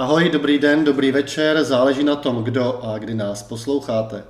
Ahoj, dobrý den, dobrý večer, záleží na tom, kdo a kdy nás posloucháte.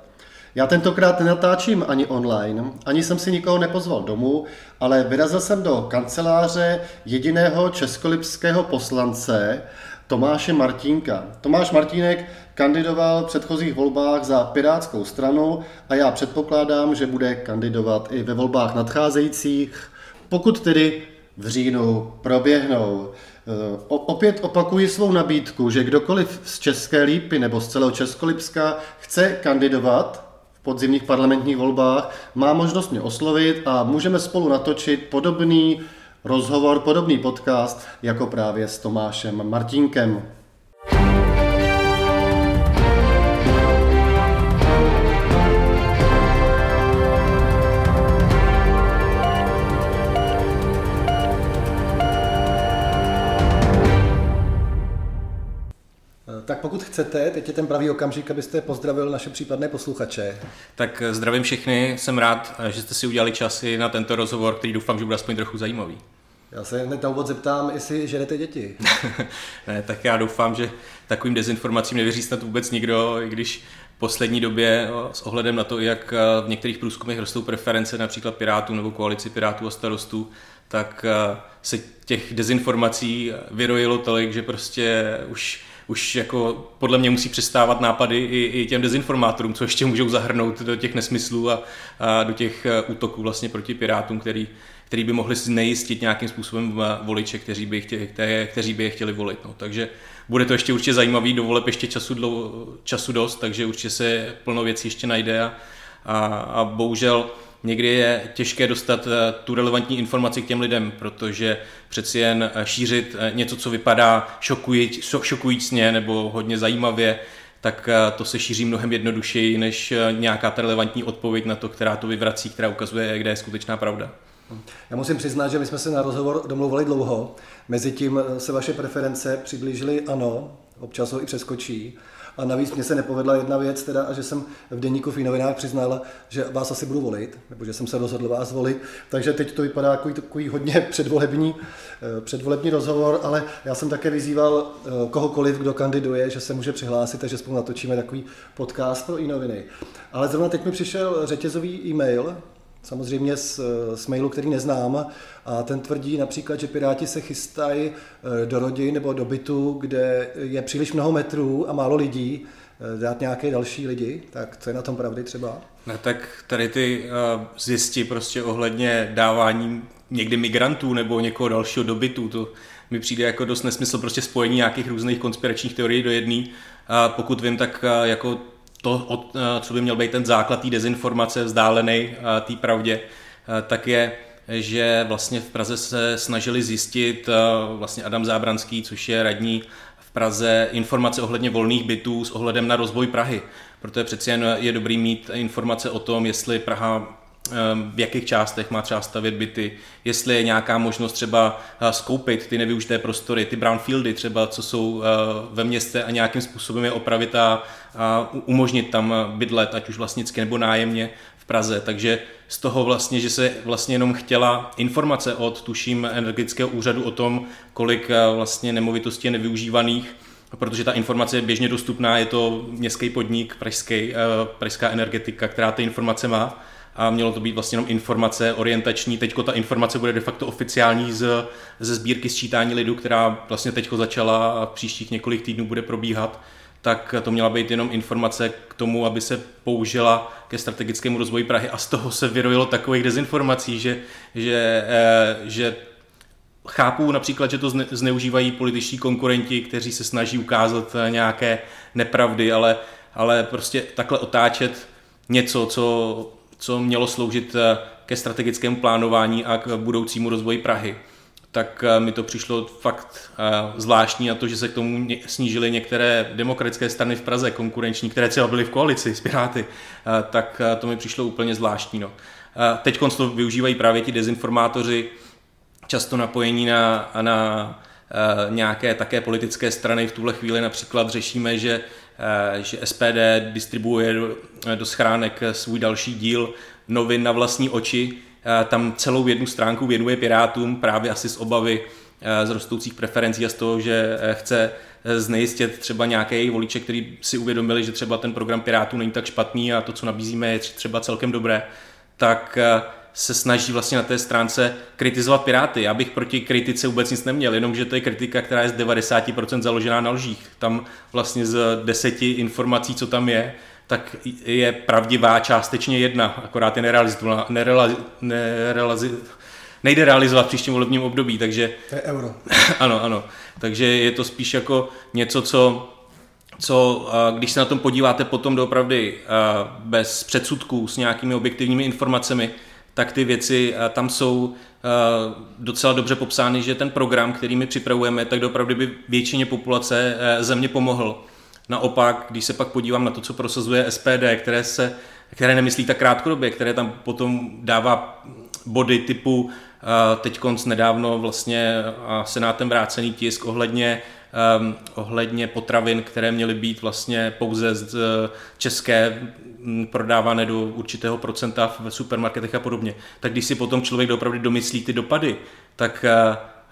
Já tentokrát nenatáčím ani online, ani jsem si nikoho nepozval domů, ale vyrazil jsem do kanceláře jediného českolipského poslance, Tomáše Martínka. Tomáš Martínek kandidoval v předchozích volbách za Pirátskou stranu a já předpokládám, že bude kandidovat i ve volbách nadcházejících, pokud tedy v říjnu proběhnou. E, opět opakuji svou nabídku, že kdokoliv z České lípy nebo z celého Českolipska chce kandidovat v podzimních parlamentních volbách, má možnost mě oslovit a můžeme spolu natočit podobný rozhovor, podobný podcast jako právě s Tomášem Martínkem. Tak pokud chcete, teď je ten pravý okamžik, abyste pozdravil naše případné posluchače. Tak eh, zdravím všechny, jsem rád, eh, že jste si udělali časy na tento rozhovor, který doufám, že bude aspoň trochu zajímavý. Já se hned na úvod zeptám, jestli ženete děti. ne, tak já doufám, že takovým dezinformacím nevěří snad vůbec nikdo, i když v poslední době s ohledem na to, jak eh, v některých průzkumech rostou preference například Pirátů nebo koalici Pirátů a starostů, tak se těch dezinformací vyrojilo tolik, že prostě už už jako podle mě musí přestávat nápady i, i těm dezinformátorům, co ještě můžou zahrnout do těch nesmyslů a, a do těch eh, útoků vlastně proti pirátům, který, který by mohli znejistit nějakým způsobem voliče, kteří by, chtěli, které, kteří by je chtěli volit. No. Takže bude to ještě určitě zajímavý, do voleb ještě času, dlo, času dost, takže určitě se plno věcí ještě najde a, a, a bohužel někdy je těžké dostat eh, tu relevantní informaci k těm lidem, protože přeci jen eh, šířit eh, něco, co vypadá šokujícně nebo hodně zajímavě, tak to se šíří mnohem jednodušeji než nějaká ta relevantní odpověď na to, která to vyvrací, která ukazuje, kde je skutečná pravda. Já musím přiznat, že my jsme se na rozhovor domluvili dlouho. Mezitím se vaše preference přiblížily ano, občas ho i přeskočí. A navíc mě se nepovedla jedna věc, teda, že jsem v denníku v novinách přiznal, že vás asi budu volit, nebo že jsem se rozhodl vás volit. Takže teď to vypadá jako takový hodně předvolební, eh, předvolební rozhovor, ale já jsem také vyzýval eh, kohokoliv, kdo kandiduje, že se může přihlásit, takže spolu natočíme takový podcast pro i noviny. Ale zrovna teď mi přišel řetězový e-mail samozřejmě z, z mailu, který neznám. A ten tvrdí například, že Piráti se chystají eh, do rodin nebo do bytu, kde je příliš mnoho metrů a málo lidí, eh, dát nějaké další lidi, tak co je na tom pravdy třeba? Ne, tak tady ty uh, zjistí prostě ohledně dávání někdy migrantů nebo někoho dalšího do bytu, to mi přijde jako dost nesmysl prostě spojení nějakých různých konspiračních teorií do jedné. A pokud vím, tak jako to, eh, co by měl být ten základ té dezinformace vzdálený eh, té pravdě, eh, tak je, že vlastně v Praze se snažili zjistit vlastně Adam Zábranský, což je radní v Praze, informace ohledně volných bytů s ohledem na rozvoj Prahy. Protože přeci jen je dobrý mít informace o tom, jestli Praha v jakých částech má třeba stavět byty, jestli je nějaká možnost třeba skoupit ty nevyužité prostory, ty brownfieldy třeba, co jsou ve městě a nějakým způsobem je opravit a, umožnit tam bydlet, ať už vlastnicky nebo nájemně v Praze. Takže z toho vlastně, že se vlastně jenom chtěla informace od, tuším, energetického úřadu o tom, kolik vlastně nemovitostí je nevyužívaných, protože ta informace je běžně dostupná, je to městský podnik, pražský, pražská energetika, která ty informace má a mělo to být vlastně jenom informace orientační. Teďko ta informace bude de facto oficiální z, ze sbírky sčítání lidu, která vlastně teďko začala a v příštích několik týdnů bude probíhat tak to měla být jenom informace k tomu, aby se použila ke strategickému rozvoji Prahy a z toho se vyrojilo takových dezinformací, že, že, eh, že chápu například, že to zneužívají političtí konkurenti, kteří se snaží ukázat nějaké nepravdy, ale, ale prostě takhle otáčet něco, co co mělo sloužit eh, ke strategickému plánování a k budoucímu rozvoji Prahy, tak eh, mi to přišlo fakt eh, zvláštní a to, že se k tomu snížily některé demokratické strany v Praze, konkurenční, které třeba byly v koalici s Piráty, tak to mi přišlo úplně zvláštní. No. Teď to využívají právě ti dezinformátoři, často napojení na, na nějaké také politické strany. V tuhle chvíli například řešíme, že že SPD distribuuje do, do schránek svůj další díl novin na vlastní oči. Eh, tam celou jednu stránku věnuje Pirátům právě asi z obavy z rostoucích preferencí a z toho, že chce znejistit třeba nějaký voliče, který si uvědomili, že třeba ten program Pirátů není tak špatný a to, co nabízíme, je třeba celkem dobré, tak se snaží vlastně na té stránce kritizovat Piráty. Já bych proti kritice vůbec nic neměl, jenomže to je kritika, která je z 90% založená na lžích. Tam vlastně z deseti informací, co tam je, tak je pravdivá částečně jedna, akorát je nerealizovatelná, nerealiz, nerealiz, nejde realizovat v příštím volebním období, takže... To je euro. ano, ano. Takže je to spíš jako něco, co co když se na tom podíváte potom doopravdy bez předsudků s nějakými objektivními informacemi, tak ty věci tam jsou docela dobře popsány, že ten program, který my připravujeme, tak opravdu by většině populace země pomohl. Naopak, když se pak podívám na to, co prosazuje SPD, které, se, které nemyslí tak krátkodobě, které tam potom dává body typu teď konc nedávno vlastně senátem vrácený tisk ohledně ohledně potravin, které měly být vlastně pouze z české prodávané do určitého procenta v supermarketech a podobně. Tak když si potom člověk opravdu domyslí ty dopady, tak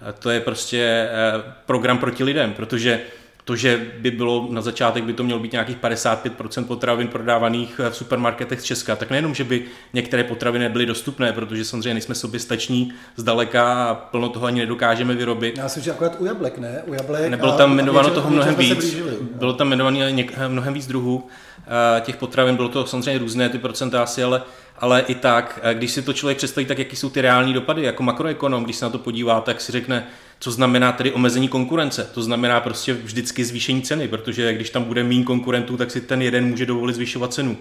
uh, to je prostě uh, program proti lidem, protože to, že by bylo na začátek, by to mělo být nějakých 55% potravin prodávaných v supermarketech z Česka, tak nejenom, že by některé potraviny nebyly dostupné, protože samozřejmě nejsme soběstační zdaleka a plno toho ani nedokážeme vyrobit. Já si že akorát u jablek, ne? U jablek Nebylo tam jmenováno toho mnohem víc. Bylo tam jmenováno mnohem víc druhů těch potravin, bylo to samozřejmě různé ty procenta asi, ale ale i tak, když si to člověk představí, tak jaký jsou ty reální dopady, jako makroekonom, když se na to podívá, tak si řekne, co znamená tedy omezení konkurence. To znamená prostě vždycky zvýšení ceny, protože když tam bude méně konkurentů, tak si ten jeden může dovolit zvyšovat cenu.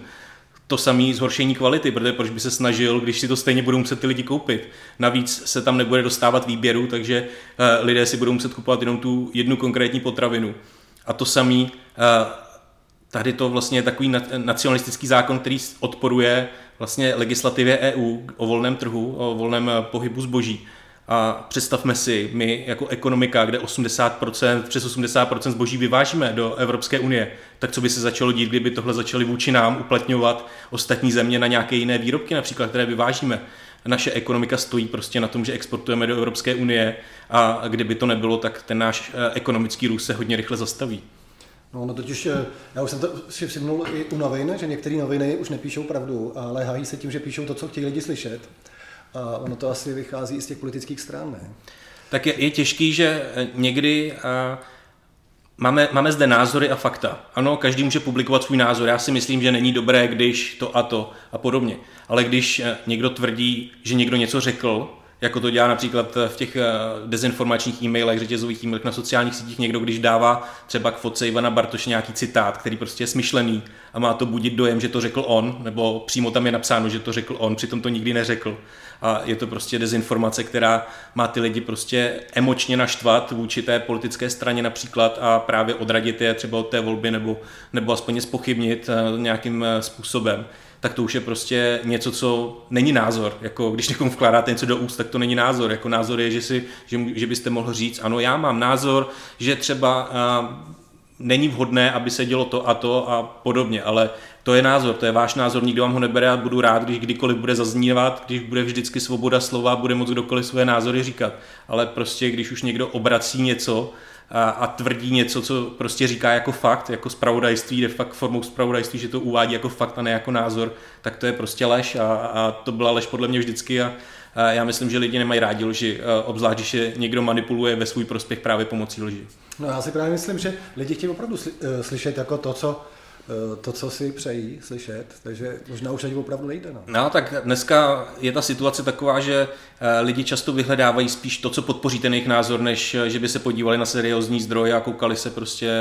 To samé zhoršení kvality, protože proč by se snažil, když si to stejně budou muset ty lidi koupit. Navíc se tam nebude dostávat výběru, takže uh, lidé si budou muset kupovat jenom tu jednu konkrétní potravinu. A to samé, tady to vlastně je takový nacionalistický zákon, který odporuje vlastně legislativě EU o volném trhu, o volném eh, pohybu zboží. A představme si, my jako ekonomika, kde 80%, přes 80% zboží vyvážíme do Evropské unie, tak co by se začalo dít, kdyby tohle začali vůči nám uplatňovat ostatní země na nějaké jiné výrobky, například, které vyvážíme. Naše ekonomika stojí prostě na tom, že exportujeme do Evropské unie a kdyby to nebylo, tak ten náš eh, ekonomický růst se hodně rychle zastaví. No, no totiž, eh, já už jsem to si všimnul i u novin, že některé noviny už nepíšou pravdu, ale hájí se tím, že píšou to, co chtějí lidi slyšet. A ono to asi vychází i z těch politických stran, ne? Tak je, je těžký, že eh, někdy a, eh, máme, máme zde názory a fakta. Ano, každý může publikovat svůj názor. Já si myslím, že není dobré, když to a to a podobně. Ale když někdo tvrdí, že někdo něco řekl, jako to dělá například v těch eh, dezinformačních e-mailech, řetězových e-mailech na sociálních sítích někdo, když dává třeba k fotce Ivana Bartoše nějaký citát, který prostě je smyšlený a má to budit dojem, že to řekl on, nebo přímo tam je napsáno, že to řekl on, přitom to nikdy neřekl. A je to prostě dezinformace, která má ty lidi prostě emočně naštvat vůči té politické straně například a právě odradit je třeba od té volby nebo, nebo aspoň spochybnit eh, nějakým eh, způsobem tak to už je prostě něco, co není názor. Jako když někomu vkládáte něco do úst, tak to není názor. Jako názor je, že, si, že, že byste mohl říct, ano, já mám názor, že třeba uh, není vhodné, aby se dělo to a to a podobně, ale to je názor, to je váš názor, nikdo vám ho nebere a budu rád, když kdykoliv bude zaznívat, když bude vždycky svoboda slova, bude moct kdokoliv své názory říkat. Ale prostě, když už někdo obrací něco, a, a tvrdí něco, co prostě říká jako fakt, jako spravodajství, de fakt formou spravodajství, že to uvádí jako fakt a ne jako názor, tak to je prostě lež a, a to byla lež podle mě vždycky a, a já myslím, že lidi nemají rádi lži, obzvlášť, když je někdo manipuluje ve svůj prospěch právě pomocí lži. No já si právě myslím, že lidi chtějí opravdu eh, slyšet jako to, co to, co si přejí slyšet, takže možná už ani opravdu nejde. No. no, tak dneska je ta situace taková, že eh, lidi často vyhledávají spíš to, co podpoří ten jejich názor, než eh, že by se podívali na seriózní zdroje a koukali se prostě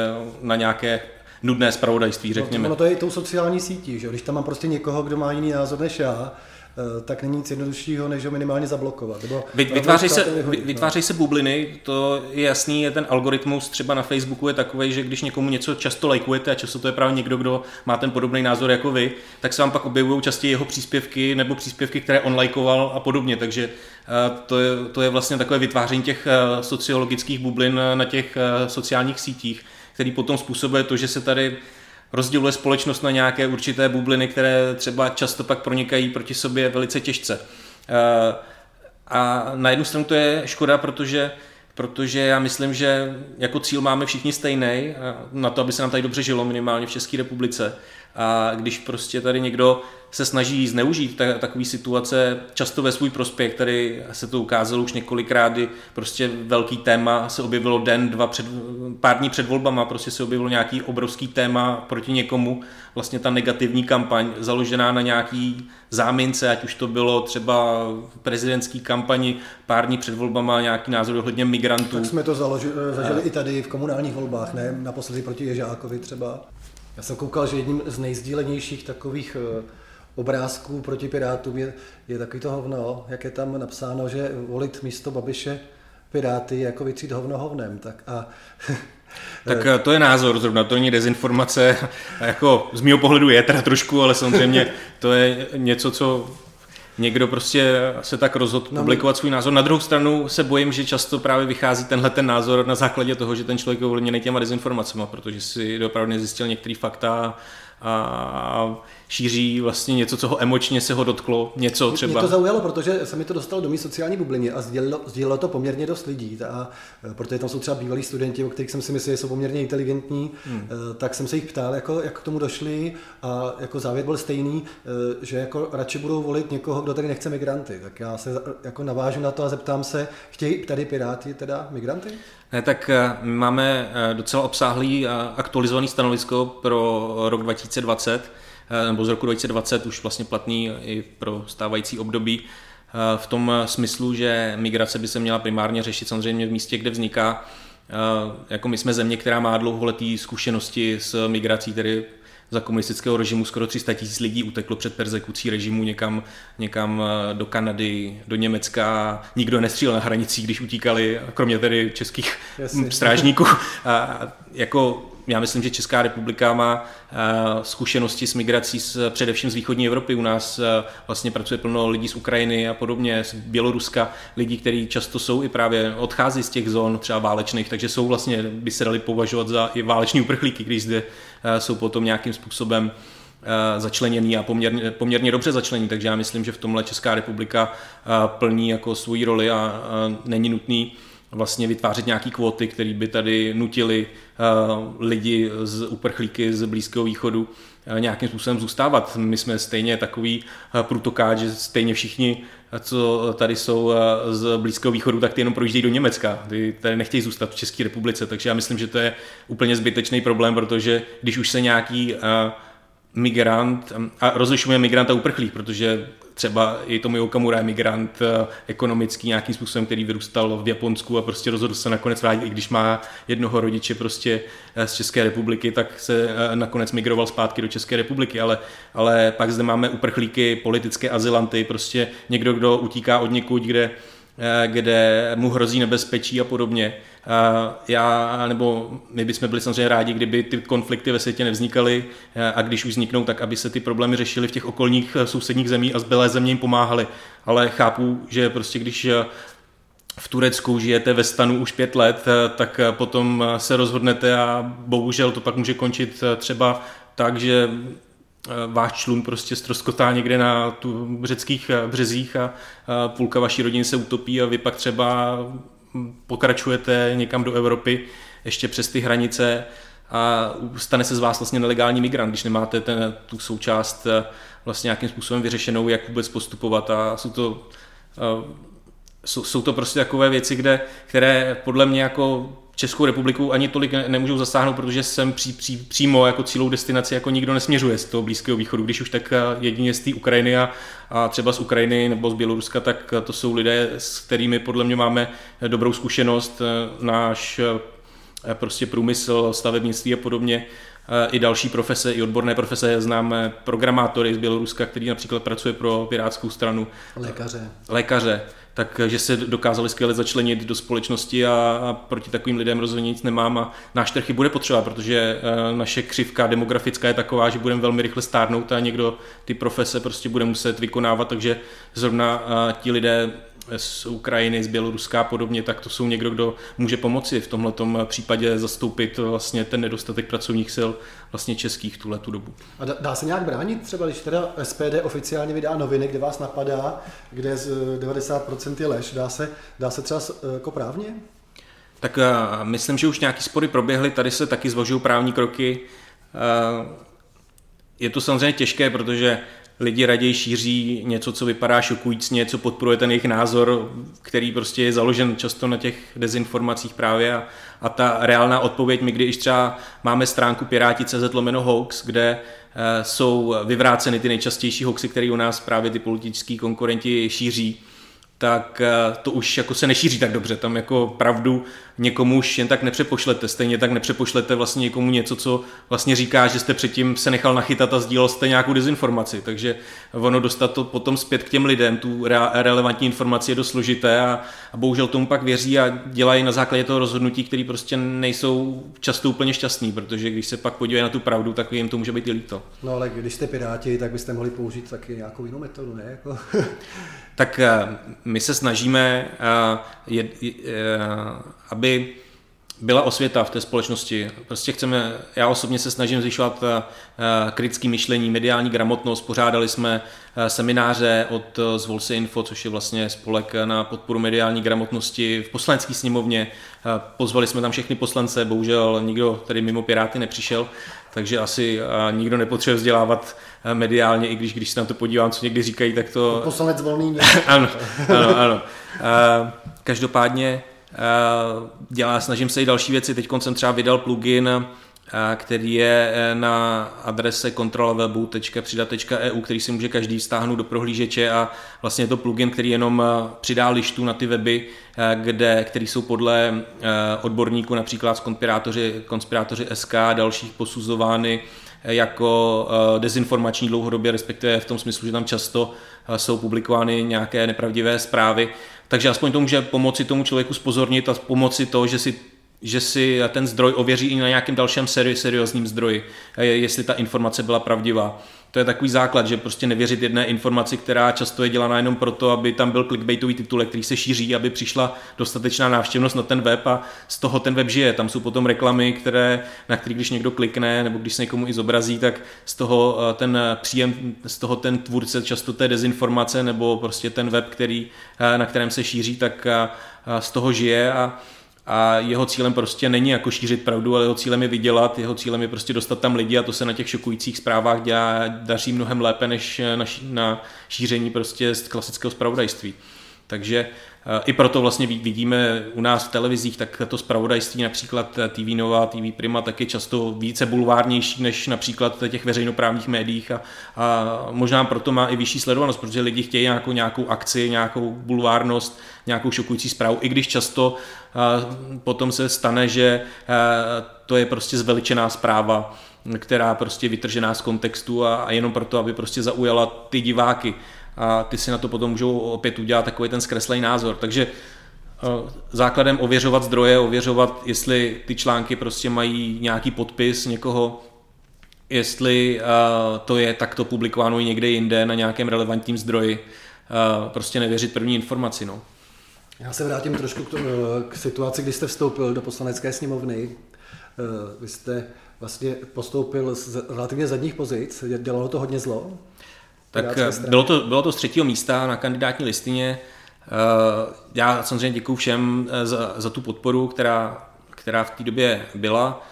na nějaké nudné zpravodajství, řekněme. No, to, ono to je i tou sociální sítí, že když tam mám prostě někoho, kdo má jiný názor než já, Eh, tak není nic jednoduššího, než ho minimálně zablokovat. Nebo vytvářejí se, vytvářej se bubliny, to je jasný, je ten algoritmus třeba na Facebooku je takový, že když někomu něco často lajkujete a často to je právě někdo, kdo má ten podobný názor jako vy, tak se vám pak objevují častěji jeho příspěvky nebo příspěvky, které on lajkoval a podobně. Takže eh, to je, to je vlastně takové vytváření těch eh, sociologických bublin na těch sociálních sítích, který potom způsobuje to, že se tady rozděluje společnost na nějaké určité bubliny, které třeba často pak pronikají proti sobě velice těžce. Eh, a na jednu stranu to je škoda, protože protože já myslím, že jako cíl máme všichni stejný na to, aby se nám tady dobře žilo minimálně v České republice. A když prostě tady někdo se snaží zneužít ta, takový situace často ve svůj prospěch, tady se to ukázalo už několikrát, kdy prostě velký téma se objevilo den, dva, před, pár dní před volbama, prostě se objevilo nějaký obrovský téma proti někomu, vlastně ta negativní kampaň založená na nějaký zámince, ať už to bylo třeba v prezidentský kampani pár dní před volbama nějaký názor ohledně migrantů. Tak jsme to založi, zažili i tady v komunálních volbách, ne? Naposledy proti Ježákovi třeba. Já jsem koukal, že jedním z nejsdílenějších takových eh, obrázků proti Pirátům je, je takový to hovno, jak je tam napsáno, že volit místo Babiše Piráty jako vytřít hovno hovnem. Tak a tak eh, to je názor, zrovna to není dezinformace, jako z mého pohledu je teda trošku, ale samozřejmě to je něco, co někdo prostě se tak rozhodl no, publikovat svůj názor. Na druhou stranu se bojím, že často právě vychází tenhle ten názor na základě toho, že ten člověk je ovlivněný těma dezinformacemi, protože si opravdu nezjistil některé fakta a šíří vlastně něco, co ho emočně se ho dotklo, něco třeba. Mě to zaujalo, protože se mi to dostalo do mé sociální bubliny a sdělilo, sdělilo to poměrně dost lidí. A, e, protože tam jsou třeba bývalí studenti, o kterých jsem si myslel, že jsou poměrně inteligentní, hmm. E, tak jsem se jich ptal, jako, jak k tomu došli a jako závěr byl stejný, e, že jako radši budou volit někoho, kdo tady nechce migranty. Tak já se jako navážu na to a zeptám se, chtějí tady Piráti teda migranty? Ne, tak my máme docela obsáhlý aktualizovaný stanovisko pro rok 2020, Eh, nebo z roku 2020 už vlastně platný i pro stávající období eh, v tom smyslu, že migrace by se měla primárně řešit samozřejmě v místě, kde vzniká. Eh, jako my jsme země, která má dlouholetý zkušenosti s migrací, tedy za komunistického režimu skoro 300 tisíc lidí uteklo před persekucí režimu někam, někam do Kanady, do Německa. Nikdo nestřílel na hranicích, když utíkali, kromě tedy českých Jasně. strážníků. A jako já myslím, že Česká republika má eh, zkušenosti s migrací s, především z východní Evropy. U nás eh, vlastně pracuje plno lidí z Ukrajiny a podobně, z Běloruska, lidí, kteří často jsou i právě odchází z těch zón třeba válečných, takže jsou vlastně, by se dali považovat za i váleční uprchlíky, když zde eh, jsou potom nějakým způsobem začleněný a poměrně, poměrně dobře začleněný, takže já myslím, že v tomhle Česká republika plní jako svoji roli a není nutný vlastně vytvářet nějaký kvóty, které by tady nutili uh, lidi z uprchlíky z Blízkého východu uh, nějakým způsobem zůstávat. My jsme stejně takový uh, průtokáč, že stejně všichni, co tady jsou z Blízkého východu, tak ty jenom projíždějí do Německa. Ty tady nechtějí zůstat v České republice, takže já myslím, že to je úplně zbytečný problém, protože když už se nějaký migrant, a rozlišujeme migranta a uprchlík, protože třeba i Tomio Okamura je migrant eh, ekonomický nějakým způsobem, který vyrůstal v Japonsku a prostě rozhodl se nakonec vrátit, i když má jednoho rodiče prostě eh, z České republiky, tak se eh, nakonec migroval zpátky do České republiky, ale, ale pak zde máme uprchlíky, politické azylanty, prostě někdo, kdo utíká od někud, kde kde mu hrozí nebezpečí a podobně. Já, nebo my bychom byli samozřejmě rádi, kdyby ty konflikty ve světě nevznikaly a když už vzniknou, tak aby se ty problémy řešily v těch okolních sousedních zemí a zbylé země jim pomáhaly. Ale chápu, že prostě když v Turecku žijete ve stanu už pět let, tak potom se rozhodnete a bohužel to pak může končit třeba tak, že váš člun prostě stroskotá někde na tu řeckých březích a půlka vaší rodiny se utopí a vy pak třeba pokračujete někam do Evropy ještě přes ty hranice a stane se z vás vlastně nelegální migrant, když nemáte ten, tu součást eh, vlastně nějakým způsobem vyřešenou, jak vůbec postupovat a jsou to, eh, jsou, jsou to prostě takové věci, kde, které podle mě jako Českou republiku ani tolik nemůžou zasáhnout, protože sem pří, pří, přímo jako cílou destinaci jako nikdo nesměřuje z toho Blízkého východu. Když už tak eh, jedině z té Ukrajiny a, a třeba z Ukrajiny nebo z Běloruska, tak to jsou lidé, s kterými podle mě máme dobrou zkušenost. Náš prostě průmysl, stavebnictví a podobně, i další profese, i odborné profese. Známe programátory z Běloruska, který například pracuje pro Pirátskou stranu. Lékaře. Lékaře. Takže se dokázali skvěle začlenit do společnosti a, a proti takovým lidem rozhodně nic nemám a náš trh bude potřeba, protože e, naše křivka demografická je taková, že budeme velmi rychle stárnout a někdo ty profese prostě bude muset vykonávat, takže zrovna ti lidé z Ukrajiny, z Běloruska a podobně, tak to jsou někdo, kdo může pomoci v tomhle případě zastoupit vlastně ten nedostatek pracovních sil vlastně českých v tuhle tu dobu. A dá se nějak bránit třeba, když teda SPD oficiálně vydá noviny, kde vás napadá, kde z 90% je lež, dá se, dá se třeba jako právně? Tak myslím, že už nějaký spory proběhly, tady se taky zvažují právní kroky. Je to samozřejmě těžké, protože lidi raději šíří něco, co vypadá šokujícně, co podporuje ten jejich názor, který prostě je založen často na těch dezinformacích právě a, a ta reálná odpověď, my když třeba máme stránku piráti.cz lomeno hoax, kde e, jsou vyvráceny ty nejčastější hoaxy, které u nás právě ty političtí konkurenti šíří, tak eh, to už jako se nešíří tak dobře. Tam jako pravdu někomu už jen tak nepřepošlete. Stejně tak nepřepošlete vlastně někomu něco, co vlastně říká, že jste předtím se nechal nachytat a sdílel jste nějakou dezinformaci. Takže ono dostat to potom zpět k těm lidem, tu re- relevantní informaci je dost složité a, a bohužel tomu pak věří a dělají na základě toho rozhodnutí, které prostě nejsou často úplně šťastný, protože když se pak podívají na tu pravdu, tak jim to může být i líto. No ale když jste piráti, tak byste mohli použít taky nějakou jinou metodu, ne? Jako... tak eh, my se snažíme, eh, eh, aby byla osvěta v té společnosti. Prostě chceme, já osobně se snažím zvyšovat kritické myšlení, mediální gramotnost. Pořádali jsme semináře od Zvolse Info, což je vlastně spolek na podporu mediální gramotnosti v poslanecké sněmovně. Pozvali jsme tam všechny poslance, bohužel nikdo tady mimo Piráty nepřišel, takže asi nikdo nepotřebuje vzdělávat mediálně, i když, když se na to podívám, co někdy říkají, tak to... Poslanec volný ano, ano, ano. Každopádně dělá, snažím se i další věci. Teď jsem třeba vydal plugin, který je e, na adrese kontrolawebu.přidat.eu, který si může každý stáhnout do prohlížeče a vlastně je to plugin, který jenom přidá lištu na ty weby, kde, který jsou podle odborníků, například z konspirátoři, konspirátoři SK a dalších posuzovány jako dezinformační dlouhodobě, respektive v tom smyslu, že tam často jsou publikovány nějaké nepravdivé zprávy. Takže aspoň to může pomoci tomu člověku spozornit a pomoci to, že si že si ten zdroj ověří i na nějakém dalším seri- seriózním zdroji, jestli ta informace byla pravdivá. To je takový základ, že prostě nevěřit jedné informaci, která často je dělána jenom proto, aby tam byl clickbaitový titulek, který se šíří, aby přišla dostatečná návštěvnost na ten web a z toho ten web žije. Tam jsou potom reklamy, které, na který když někdo klikne nebo když se někomu i zobrazí, tak z toho eh, ten příjem, z toho ten tvůrce často té dezinformace nebo prostě ten web, který, eh, na kterém se šíří, tak eh, z toho žije a a jeho cílem prostě není jako šířit pravdu, ale jeho cílem je vydělat, jeho cílem je prostě dostat tam lidi a to se na těch šokujících zprávách dělá, daří mnohem lépe než na, na šíření prostě z klasického zpravodajství. Takže i proto vlastně vidíme u nás v televizích, tak to zpravodajství, například TV Nova, TV Prima, tak je často více bulvárnější než například těch veřejnoprávních médiích. A, a možná proto má i vyšší sledovanost, protože lidi chtějí nějakou, nějakou akci, nějakou bulvárnost, nějakou šokující zprávu, i když často potom se stane, že to je prostě zveličená zpráva, která prostě vytržená z kontextu a, a jenom proto, aby prostě zaujala ty diváky a ty si na to potom můžou opět udělat takový ten zkreslený názor. Takže eh, základem ověřovat zdroje, ověřovat, jestli ty články prostě mají nějaký podpis někoho, jestli uh, to je takto publikováno i někde jinde na nějakém relevantním zdroji, uh, prostě nevěřit první informaci. No. Já se vrátím trošku k, tomu, k situaci, kdy jste vstoupil do poslanecké sněmovny. Vy jste vlastně postoupil z relativně zadních pozic, dělalo to hodně zlo. Tak eh, bylo to, bylo to z třetího místa na kandidátní listině. Eh, já samozřejmě děkuji všem eh, za, za tu podporu, která, která v té době byla.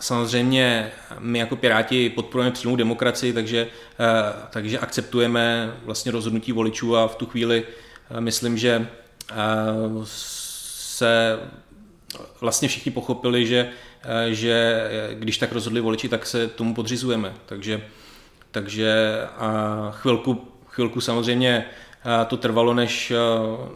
Samozřejmě my jako Piráti podporujeme přímou demokracii, takže, takže akceptujeme vlastně rozhodnutí voličů a v tu chvíli myslím, že se vlastně všichni pochopili, že, že když tak rozhodli voliči, tak se tomu podřizujeme. Takže takže a chvilku, chvilku samozřejmě to trvalo, než,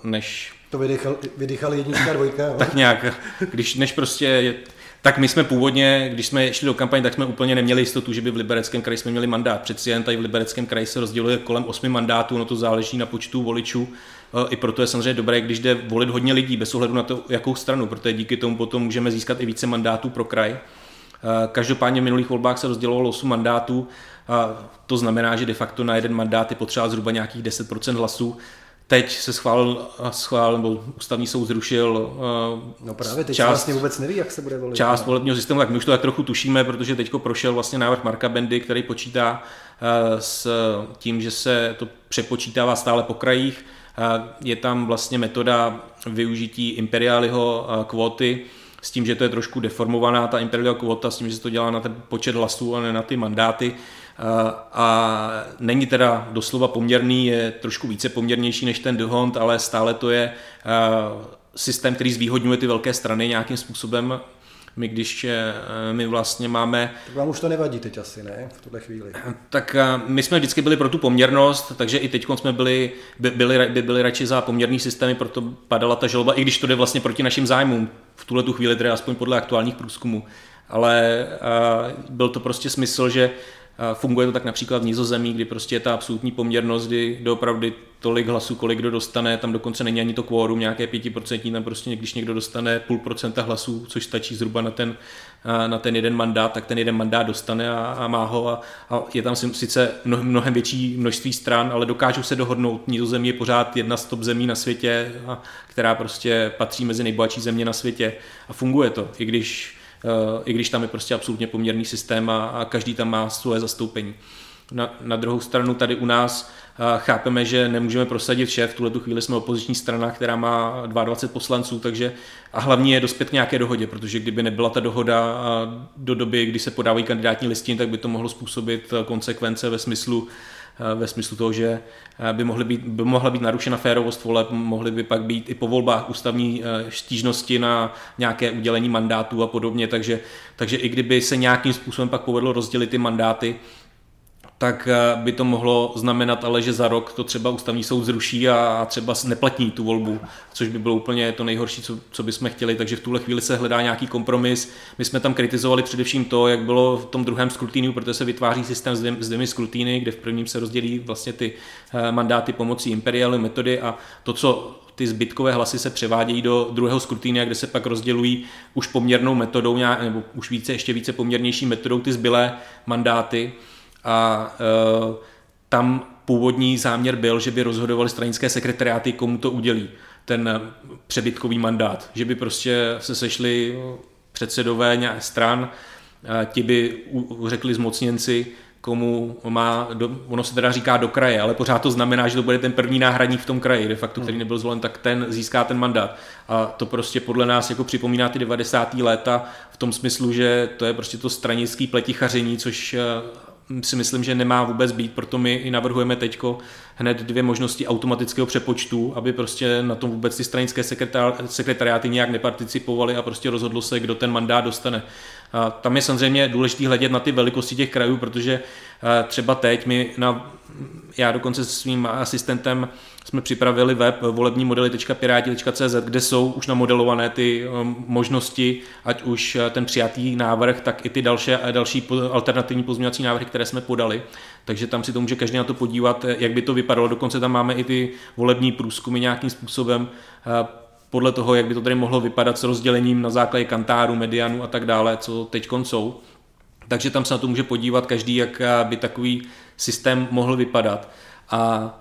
než to vydechal, vydechali jednička dvojka. Jo? tak nějak, když než prostě tak my jsme původně, když jsme šli do kampaně, tak jsme úplně neměli jistotu, že by v Libereckém kraji jsme měli mandát. Přeci jen tady v Libereckém kraji se rozděluje kolem osmi mandátů, no to záleží na počtu voličů. I proto je samozřejmě dobré, když jde volit hodně lidí, bez ohledu na to, jakou stranu, protože díky tomu potom můžeme získat i více mandátů pro kraj. Každopádně v minulých volbách se rozdělovalo 8 mandátů a to znamená, že de facto na jeden mandát je potřeba zhruba nějakých 10% hlasů. Teď se schválil, schválil nebo ústavní soud zrušil uh, No právě teď část, vlastně vůbec neví, jak se bude volit. Část volebního systému, tak my už to tak trochu tušíme, protože teď prošel vlastně návrh Marka Bendy, který počítá uh, s tím, že se to přepočítává stále po krajích Je tam vlastně metoda využití imperiáliho kvóty, s tím, že to je trošku deformovaná ta imperial kvota, s tím, že se to dělá na ten počet hlasů a ne na ty mandáty. A není teda doslova poměrný, je trošku více poměrnější než ten Duhont, ale stále to je systém, který zvýhodňuje ty velké strany nějakým způsobem my když eh, my vlastně máme... Tak vám už to nevadí teď asi, ne? V tuhle chvíli. Tak eh, my jsme vždycky byli pro tu poměrnost, takže i teď jsme byli, by, byli, by byli radši za poměrný systémy, proto padala ta žaloba, i když to jde vlastně proti našim zájmům. V tuhle tu chvíli, tedy aspoň podle aktuálních průzkumů. Ale byl to prostě smysl, že Funguje to tak například v Nizozemí, kdy prostě je ta absolutní poměrnost, kdy doopravdy tolik hlasů, kolik kdo dostane, tam dokonce není ani to kvórum, nějaké pětiprocentní, tam prostě když někdo dostane půl procenta hlasů, což stačí zhruba na ten, na ten jeden mandát, tak ten jeden mandát dostane a, a má ho a, a je tam sice mnohem větší množství stran, ale dokážou se dohodnout. Nizozemí je pořád jedna z top zemí na světě, a, která prostě patří mezi nejbohatší země na světě a funguje to, i když i když tam je prostě absolutně poměrný systém a, a každý tam má svoje zastoupení. Na, na druhou stranu tady u nás chápeme, že nemůžeme prosadit. V tuhle chvíli jsme opoziční strana, která má 22 poslanců, takže a hlavně je dospět k nějaké dohodě, protože kdyby nebyla ta dohoda do doby, kdy se podávají kandidátní listiny, tak by to mohlo způsobit konsekvence ve smyslu Eh, ve smyslu toho, že eh, by, mohly být, by mohla být narušena férovost voleb, mohly by pak být i po volbách ústavní eh, stížnosti na nějaké udělení mandátů a podobně, takže, takže i kdyby se nějakým způsobem pak povedlo rozdělit ty mandáty, tak eh, by to mohlo znamenat ale, že za rok to třeba ústavní soud zruší a třeba neplatní tu volbu, což by bylo úplně to nejhorší, co, co bychom chtěli, takže v tuhle chvíli se hledá nějaký kompromis. My jsme tam kritizovali především to, jak bylo v tom druhém skrutíniu, protože se vytváří systém s, dvěmi, skrutíny, kde v prvním se rozdělí vlastně ty eh, mandáty pomocí imperiály metody a to, co ty zbytkové hlasy se převádějí do druhého skrutínia, kde se pak rozdělují už poměrnou metodou, nebo už více, ještě více poměrnější metodou ty zbylé mandáty a uh, tam původní záměr byl, že by rozhodovali stranické sekretariáty, komu to udělí, ten přebytkový mandát, že by prostě se sešli předsedové stran, ti by řekli zmocněnci, komu má, do, ono se teda říká do kraje, ale pořád to znamená, že to bude ten první náhradník v tom kraji, de facto, který hmm. nebyl zvolen, tak ten získá ten mandát. A to prostě podle nás jako připomíná ty 90. léta v tom smyslu, že to je prostě to stranický pletichaření, což si myslím, že nemá vůbec být, proto my i navrhujeme teď hned dvě možnosti automatického přepočtu, aby prostě na tom vůbec ty stranické sekretariáty nějak neparticipovaly a prostě rozhodlo se, kdo ten mandát dostane. Tam je samozřejmě důležité hledět na ty velikosti těch krajů, protože třeba teď my na, já dokonce se svým asistentem jsme připravili web volební modely.piráti.cz, kde jsou už namodelované ty um, možnosti, ať už uh, ten přijatý návrh, tak i ty další, další alternativní pozměňovací návrhy, které jsme podali. Takže tam si to může každý na to podívat, jak by to vypadalo. Dokonce tam máme i ty volební průzkumy nějakým způsobem podle toho, jak by to tady mohlo vypadat s rozdělením na základě kantáru, medianu a tak dále, co teď jsou. Takže tam se na to může podívat každý, jak by takový systém mohl vypadat. A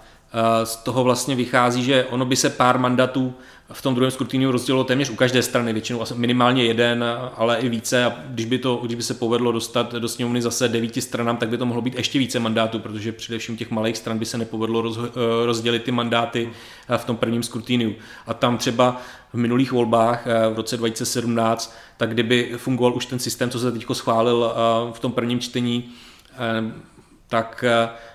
z toho vlastně vychází, že ono by se pár mandatů v tom druhém skrutiniu rozdělilo téměř u každé strany, většinou minimálně jeden, ale i více a když by, to, když by se povedlo dostat do sněmovny zase devíti stranám, tak by to mohlo být ještě více mandátů, protože především těch malých stran by se nepovedlo roz, eh, rozdělit ty mandáty eh, v tom prvním skrutiniu. A tam třeba v minulých volbách eh, v roce 2017, tak kdyby fungoval už ten systém, co se teď schválil v tom prvním čtení, tak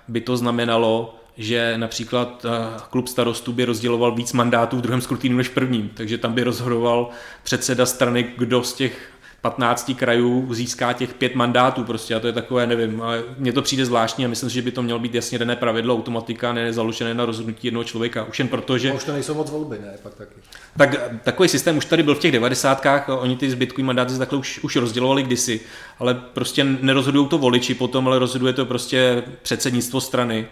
by to znamenalo, že například eh, klub starostů by rozděloval víc mandátů v druhém skrutínu než v prvním, takže tam by rozhodoval předseda strany, kdo z těch 15 krajů získá těch pět mandátů. Prostě a to je takové, nevím, mně to přijde zvláštní a myslím si, že by to mělo být jasně dané pravidlo, automatika, ne založené na rozhodnutí jednoho člověka, už jen proto, že... A už to nejsou moc volby, ne, pak taky. Tak takový systém už tady byl v těch devadesátkách, oni ty zbytkový mandáty takhle už, už rozdělovali kdysi, ale prostě nerozhodují to voliči potom, ale rozhoduje to prostě předsednictvo strany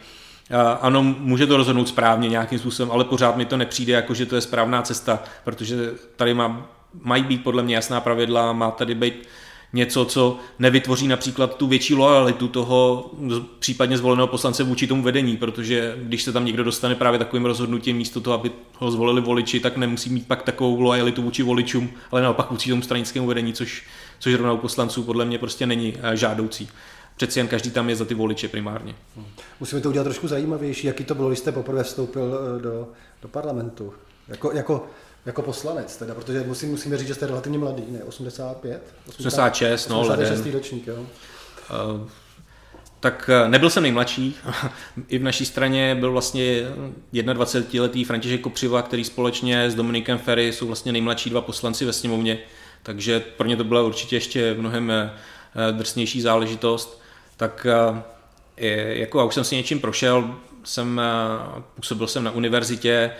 ano, může to rozhodnout správně nějakým způsobem, ale pořád mi to nepřijde jako, že to je správná cesta, protože tady má, mají být podle mě jasná pravidla, má tady být něco, co nevytvoří například tu větší lojalitu toho případně zvoleného poslance vůči tomu vedení, protože když se tam někdo dostane právě takovým rozhodnutím místo toho, aby ho zvolili voliči, tak nemusí mít pak takovou lojalitu vůči voličům, ale naopak vůči tomu stranickému vedení, což, což rovnou poslanců podle mě prostě není eh, žádoucí. Přeci jen každý tam je za ty voliče primárně. Musíme to udělat trošku zajímavější, jaký to bylo, když jste poprvé vstoupil eh, do, do parlamentu. Jako, jako, jako poslanec, teda, protože musím, musíme říct, že jste relativně mladý, ne? 85? 86, no, 86. ročník, jo. Uh, tak eh, nebyl jsem nejmladší. I v naší straně byl vlastně 21-letý František Kopřiva, který společně s Dominikem Ferry jsou vlastně nejmladší dva poslanci ve sněmovně. Takže pro ně to byla určitě ještě mnohem drsnější záležitost. Tak jako já už jsem si něčím prošel, jsem, působil jsem na univerzitě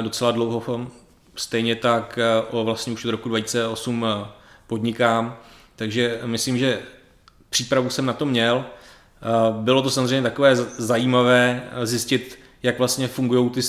docela dlouho, stejně tak o vlastně už od roku 2008 podnikám, takže myslím, že přípravu jsem na to měl. Bylo to samozřejmě takové zajímavé zjistit, jak vlastně fungují ty,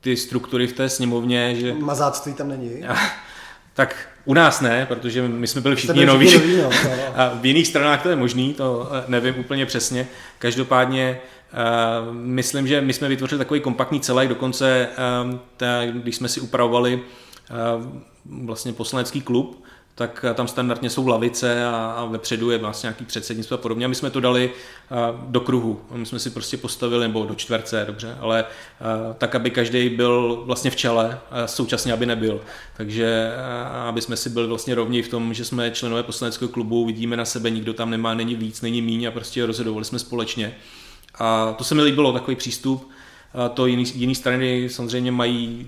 ty struktury v té sněmovně. Že... Mazáctví tam není? tak u nás ne, protože my jsme byli všichni noví. noví no, no. A v jiných stranách to je možný, to eh, nevím úplně přesně. Každopádně uh, myslím, že my jsme vytvořili takový kompaktní celek, dokonce uh, ta, když jsme si upravovali uh, vlastně poslanecký klub, tak eh, tam standardně jsou lavice a, a vepředu je vlastně nějaký předsednictvo a podobně. A my jsme to dali uh, do kruhu. My jsme si prostě postavili, nebo do čtverce, dobře, ale uh, tak, aby každý byl vlastně v čele, a současně aby nebyl. Takže aby jsme si byli vlastně rovní v tom, že jsme členové poslaneckého klubu, vidíme na sebe, nikdo tam nemá, není víc, není míň a prostě rozhodovali jsme společně. A to se mi líbilo, takový přístup. A to jiný, jiný strany samozřejmě mají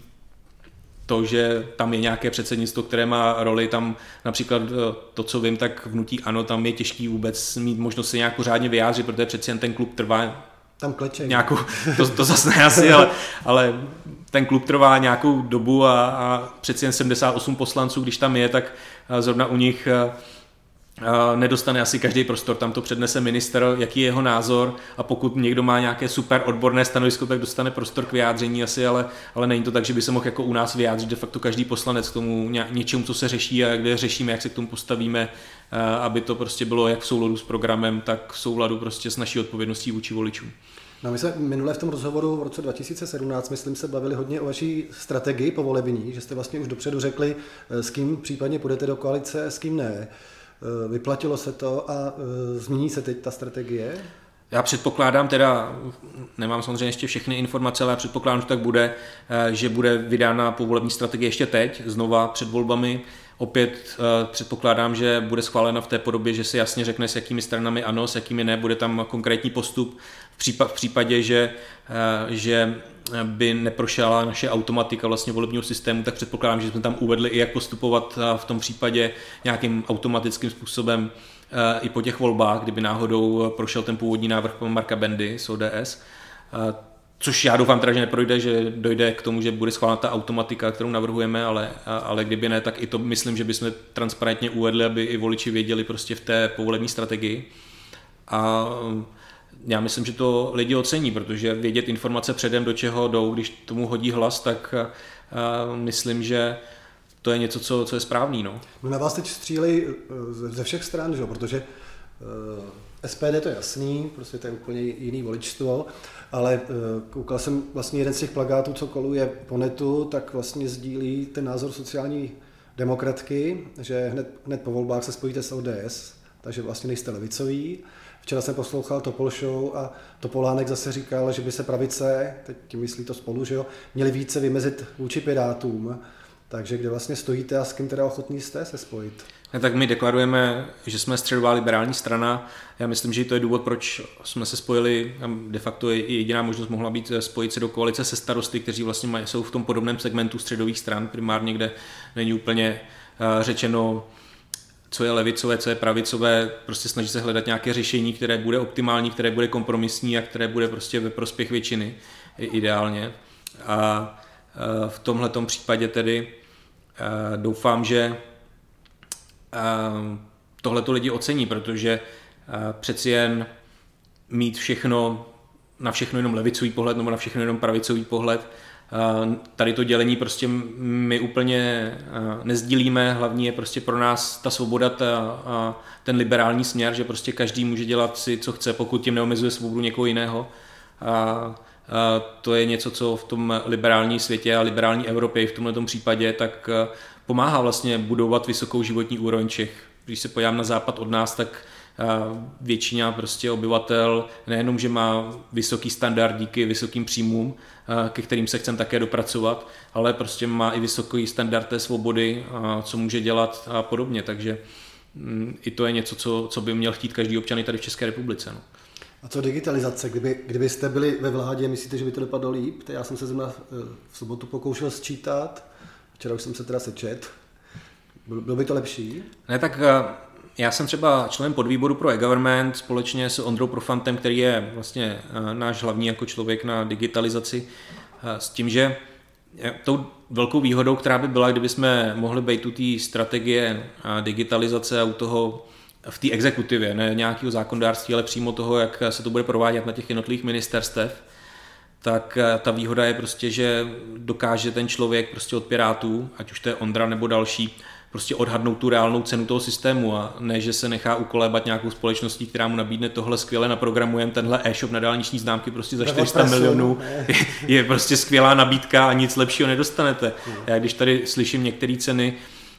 to, že tam je nějaké předsednictvo, které má roli, tam například eh, to, co vím, tak vnutí ano, tam je těžký vůbec mít možnost se nějak pořádně vyjádřit, protože přeci jen ten klub trvá tam kleče. Nějakou, to, to zase ne asi, ale, ale ten klub trvá nějakou dobu a, a přeci jen 78 poslanců, když tam je, tak eh, zrovna u nich eh, nedostane asi každý prostor, tam to přednese minister, jaký je jeho názor a pokud někdo má nějaké super odborné stanovisko, tak dostane prostor k vyjádření asi, ale, ale není to tak, že by se mohl jako u nás vyjádřit de facto každý poslanec k tomu něčemu, co se řeší a kde řešíme, jak se k tomu postavíme, aby to prostě bylo jak v souladu s programem, tak v souladu prostě s naší odpovědností vůči voličům. No my jsme minule v tom rozhovoru v roce 2017, myslím, se bavili hodně o vaší strategii povolební, že jste vlastně už dopředu řekli, s kým případně půjdete do koalice, s kým ne. Eh, vyplatilo se to a eh, změní se teď ta strategie? Já předpokládám teda, nemám samozřejmě ještě všechny informace, ale předpokládám, že tak bude, eh, že bude vydána povolební strategie ještě teď, znova před volbami. Opět předpokládám, že bude schválena v té podobě, že se jasně řekne, s jakými stranami ano, s jakými ne, bude tam konkrétní postup. V případě, že, že by neprošla naše automatika vlastně volebního systému, tak předpokládám, že jsme tam uvedli i jak postupovat v tom případě nějakým automatickým způsobem i po těch volbách, kdyby náhodou prošel ten původní návrh Marka Bendy z ODS. E, což já doufám teda, že neprojde, že dojde k tomu, že bude schválena ta automatika, kterou navrhujeme, ale, ale kdyby ne, tak i to myslím, že bychom transparentně uvedli, aby i voliči věděli prostě v té povolební strategii. A já myslím, že to lidi ocení, protože vědět informace předem, do čeho jdou, když tomu hodí hlas, tak myslím, že to je něco, co, co je správný. No. no na vás teď střílej eh, ze všech stran, že? protože uh, SPD to je jasný, prostě to je úplně jiný voličstvo, ale uh, koukal jsem vlastně jeden z těch plagátů, co koluje po netu, tak vlastně sdílí ten názor sociální demokratky, že hned, hned po volbách se spojíte s ODS, takže vlastně nejste levicový. Včera jsem poslouchal Topol Show a Topolánek zase říkal, že by se pravice, teď tím myslí to spolu, že jo, měli více vymezit vůči Pirátům. Takže kde vlastně stojíte a s kým teda ochotní jste se spojit? Ne, tak my deklarujeme, že jsme středová liberální strana. Já myslím, že to je důvod, proč jsme se spojili. De facto je jediná možnost mohla být spojit se do koalice se starosty, kteří vlastně jsou v tom podobném segmentu středových stran, primárně, kde není úplně eh, řečeno, co je levicové, co je pravicové, prostě snaží se hledat nějaké řešení, které bude optimální, které bude kompromisní a které bude prostě ve prospěch většiny ideálně. A v tomhle případě tedy doufám, že tohle to lidi ocení, protože přeci jen mít všechno, na všechno jenom levicový pohled nebo na všechno jenom pravicový pohled, Tady to dělení prostě my úplně nezdílíme, hlavní je prostě pro nás ta svoboda ta, ten liberální směr, že prostě každý může dělat si, co chce, pokud tím neomezuje svobodu někoho jiného. A, to je něco, co v tom liberální světě a liberální Evropě v tomto případě tak pomáhá vlastně budovat vysokou životní úroveň Čech. Když se podívám na západ od nás, tak většina prostě obyvatel nejenom, že má vysoký standard díky vysokým příjmům, ke kterým se chcem také dopracovat, ale prostě má i vysoký standard té svobody, co může dělat a podobně, takže mm, i to je něco, co, co by měl chtít každý občan tady v České republice. No. A co digitalizace? Kdyby, kdybyste byli ve vládě, myslíte, že by to dopadlo líp? Já jsem se zrovna eh, v sobotu pokoušel sčítat, včera už jsem se teda sečet. Bylo by to lepší? Ne, tak eh, já jsem třeba člen podvýboru pro e-government společně s Ondrou Profantem, který je vlastně eh, náš hlavní jako člověk na digitalizaci, s tím, že tou velkou výhodou, která by byla, kdyby jsme mohli být tu té strategie digitalizace a u toho v té exekutivě, ne nějakého zákondárství, ale přímo toho, jak se to bude provádět na těch jednotlivých ministerstev, tak eh, ta výhoda je prostě, že dokáže ten člověk prostě od Pirátů, ať už to je Ondra nebo další, prostě odhadnout tu reálnou cenu toho systému a ne, že se nechá ukolébat nějakou společností, která mu nabídne tohle skvěle naprogramujeme, tenhle e-shop na dálniční známky prostě za 400 milionů je, prostě skvělá nabídka a nic lepšího nedostanete. Hmm. Já když tady slyším některé ceny,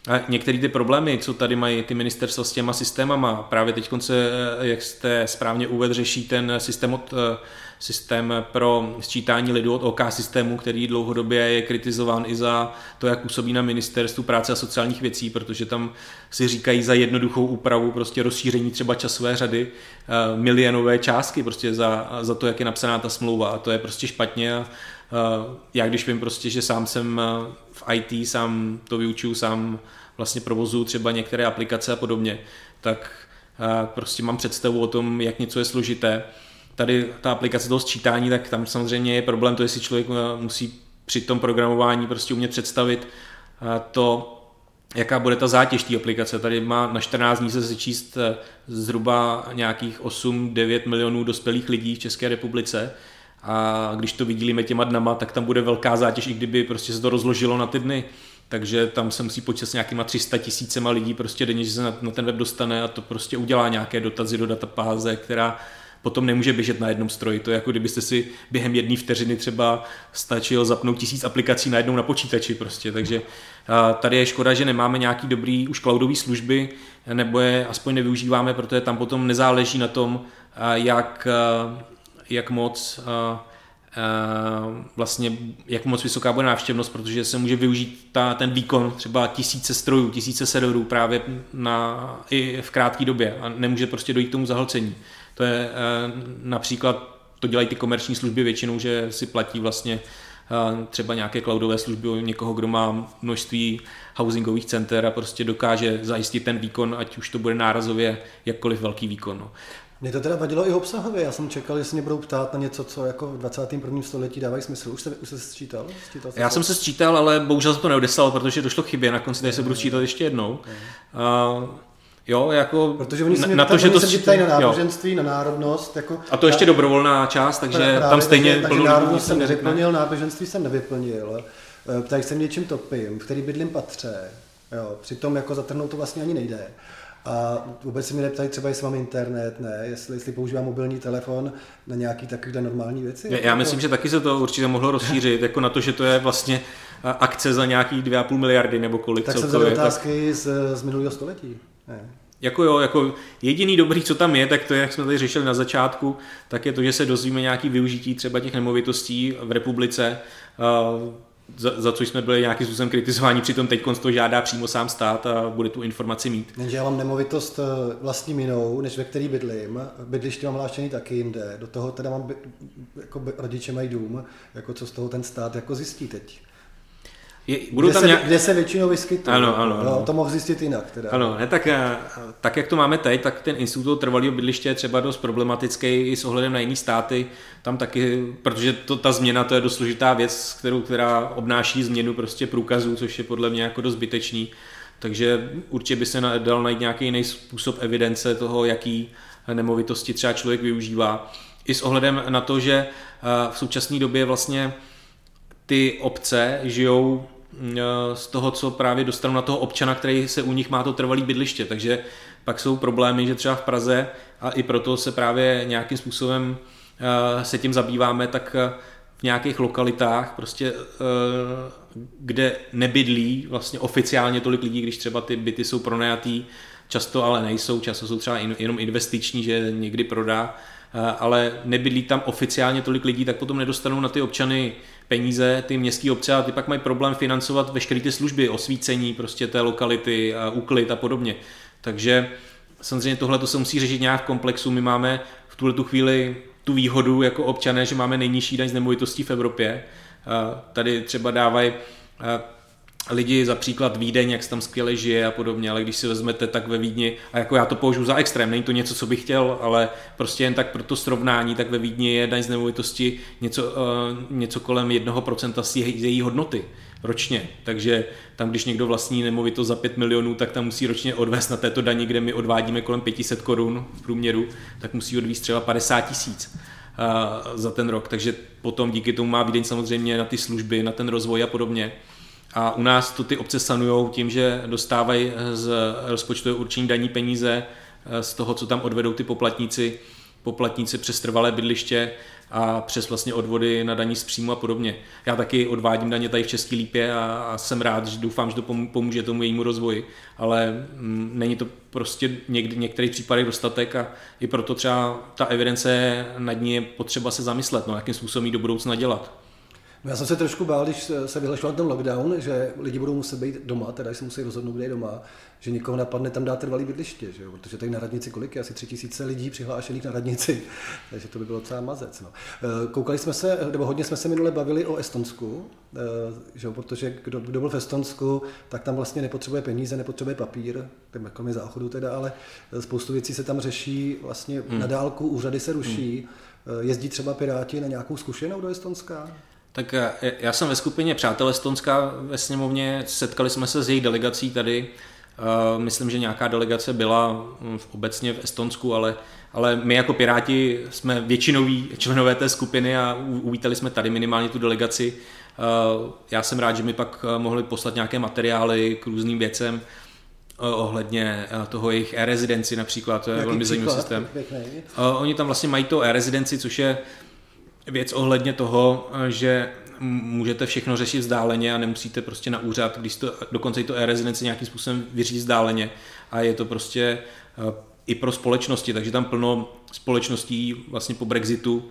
a některé ty problémy, co tady mají ty ministerstva s těma systémama, právě teď se, jak jste správně uvedl, řeší ten systém, od, eh, systém pro sčítání lidu od OK systému, který dlouhodobě je kritizován i za to, jak působí na ministerstvu práce a sociálních věcí, protože tam si říkají za jednoduchou úpravu prostě rozšíření třeba časové řady eh, milionové částky prostě za, za to, jak je napsaná ta smlouva. A to je prostě špatně a eh, já když vím prostě, že sám jsem v IT, sám to vyučuju, sám vlastně provozu třeba některé aplikace a podobně, tak prostě mám představu o tom, jak něco je složité. Tady ta aplikace toho sčítání, tak tam samozřejmě je problém to, jestli člověk musí při tom programování prostě umět představit to, jaká bude ta zátěž té aplikace. Tady má na 14 dní se sečíst zhruba nějakých 8-9 milionů dospělých lidí v České republice a když to vidíme těma dnama, tak tam bude velká zátěž, i kdyby prostě se to rozložilo na ty dny takže tam se musí počítat s nějakýma 300 tisícema lidí prostě denně, že se na, na ten web dostane a to prostě udělá nějaké dotazy do databáze, která potom nemůže běžet na jednom stroji. To je jako kdybyste si během jedné vteřiny třeba stačil zapnout tisíc aplikací najednou na počítači prostě. Takže tady je škoda, že nemáme nějaký dobrý už cloudové služby, nebo je aspoň nevyužíváme, protože tam potom nezáleží na tom, jak, jak moc vlastně jak moc vysoká bude návštěvnost, protože se může využít ta, ten výkon třeba tisíce strojů, tisíce serverů právě na, i v krátké době a nemůže prostě dojít k tomu zahlcení. To je eh, například, to dělají ty komerční služby většinou, že si platí vlastně eh, třeba nějaké cloudové služby o někoho, kdo má množství housingových center a prostě dokáže zajistit ten výkon, ať už to bude nárazově jakkoliv velký výkon. No. Mně to teda vadilo i obsahově. Já jsem čekal, že se mě budou ptát na něco, co jako v 21. století dávají smysl. Už se, už se sčítal? sčítal Já jsem se sčítal, ale bohužel jsem to neodeslal, protože došlo k chybě. Na konci tady se budu sčítat ještě jednou. Uh, Jo, jako Protože oni se na, na to, že to se na náboženství, jo. na národnost. Jako, a to ještě dobrovolná část, takže právě, tam stejně... Takže, takže národnost jsem nevyplnil, náboženství jsem nevyplnil. Eh, ptají se mě, čím topím, v který bydlím patře. Jo, přitom jako zatrhnout to vlastně ani nejde. A vůbec se mi neptají třeba, jestli mám internet, ne, jestli, jestli používám mobilní telefon na nějaký takovýhle normální věci. Já, já myslím, že taky se to určitě mohlo rozšířit, jako na to, že to je vlastně akce za nějaký 2,5 miliardy nebo kolik tak jsem otázky tak... z, z minulého století. Ne. Jako jo, jako jediný dobrý, co tam je, tak to je, jak jsme tady řešili na začátku, tak je to, že se dozvíme nějaký využití třeba těch nemovitostí v republice za, za což jsme byli nějakým způsobem kritizováni, přitom teď to žádá přímo sám stát a bude tu informaci mít. Jenže já mám nemovitost eh, vlastní jinou, než ve který bydlím. Bydliště mám hlášený taky jinde. Do toho teda mám, jako rodiče mají dům, jako co z toho ten stát jako zjistí teď. Je, budou kde, tam se, nějak... kde se většinou vyskytují. Ano, ano, ano. No, to mohl zjistit jinak. Teda. Ano, ne, tak, eh, tak, jak to máme teď, tak ten institut trvalého bydliště je třeba dost problematický i s ohledem na jiné státy. Tam taky, protože to, ta změna to je dost složitá věc, kterou, která obnáší změnu prostě průkazů, což je podle mě jako dost zbytečný. Takže určitě by se dal najít nějaký jiný způsob evidence toho, jaký nemovitosti třeba člověk využívá. I s ohledem na to, že eh, v současné době vlastně ty obce žijou z toho, co právě dostanou na toho občana, který se u nich má to trvalý bydliště. Takže pak jsou problémy, že třeba v Praze, a i proto se právě nějakým způsobem eh, se tím zabýváme, tak eh, v nějakých lokalitách, prostě, kde nebydlí vlastně oficiálně tolik lidí, když třeba ty byty jsou pronajatý, často ale nejsou, často jsou třeba jenom investiční, že někdy prodá, ale nebydlí tam oficiálně tolik lidí, tak potom nedostanou na ty občany peníze, ty městské obce a ty pak mají problém financovat veškeré ty služby, osvícení prostě té lokality, úklid a podobně. Takže samozřejmě tohle to se musí řešit nějak v komplexu. My máme v tuhle tu chvíli tu výhodu jako občané, že máme nejnižší daň z nemovitostí v Evropě. Tady třeba dávají lidi za příklad Vídeň, jak se tam skvěle žije a podobně, ale když si vezmete tak ve Vídni, a jako já to považuji za extrém, není to něco, co bych chtěl, ale prostě jen tak pro to srovnání, tak ve Vídni je daň z nemovitosti něco, uh, něco kolem 1% z její hodnoty ročně. Takže tam, když někdo vlastní nemovitost za 5 milionů, tak tam musí ročně odvést na této daní, kde my odvádíme kolem 500 korun v průměru, tak musí odvíst třeba 50 tisíc za ten rok. Takže potom díky tomu má Vídeň samozřejmě na ty služby, na ten rozvoj a podobně. A u nás to ty obce sanují tím, že dostávají z rozpočtového určení daní peníze z toho, co tam odvedou ty poplatníci, poplatníci přes trvalé bydliště a přes vlastně odvody na daní z příjmu a podobně. Já taky odvádím daně tady v České lípě a, jsem rád, že doufám, že to pomůže tomu jejímu rozvoji, ale m, není to prostě někdy, v některých případech dostatek a i proto třeba ta evidence nad ní je potřeba se zamyslet, no, jakým způsobem ji do budoucna dělat. No já jsem se trošku bál, když se vyhlašoval ten lockdown, že lidi budou muset být doma, teda se musí rozhodnout, kde je doma, že někoho napadne tam dát trvalý bydliště, že jo? protože tady na radnici kolik je? Asi tři tisíce lidí přihlášených na radnici, takže to by bylo třeba mazec. No. Eh, koukali jsme se, nebo hodně jsme se minule bavili o Estonsku, eh, že jo? protože kdo, kdo byl v Estonsku, tak tam vlastně nepotřebuje peníze, nepotřebuje papír, tím jako mi záchodu teda, ale spoustu věcí se tam řeší vlastně hmm. na dálku, úřady se ruší, hmm. jezdí třeba Piráti na nějakou zkušenou do Estonska? Tak eh, já jsem ve skupině Přátel Estonska ve sněmovně, setkali jsme se s její delegací tady. Eh, myslím, že nějaká delegace byla hm, v obecně v Estonsku, ale, ale my jako Piráti jsme většinoví členové té skupiny a uvítali jsme tady minimálně tu delegaci. Eh, já jsem rád, že mi pak mohli poslat nějaké materiály k různým věcem ohledně toho jejich e-rezidenci například, to je Jaký velmi zajímavý systém. Oni tam vlastně mají to e-rezidenci, což je věc ohledně toho, že můžete všechno řešit vzdáleně a nemusíte prostě na úřad, když to, dokonce i to e-rezidenci nějakým způsobem vyřídit vzdáleně. A je to prostě eh, i pro společnosti, takže tam plno společností vlastně po Brexitu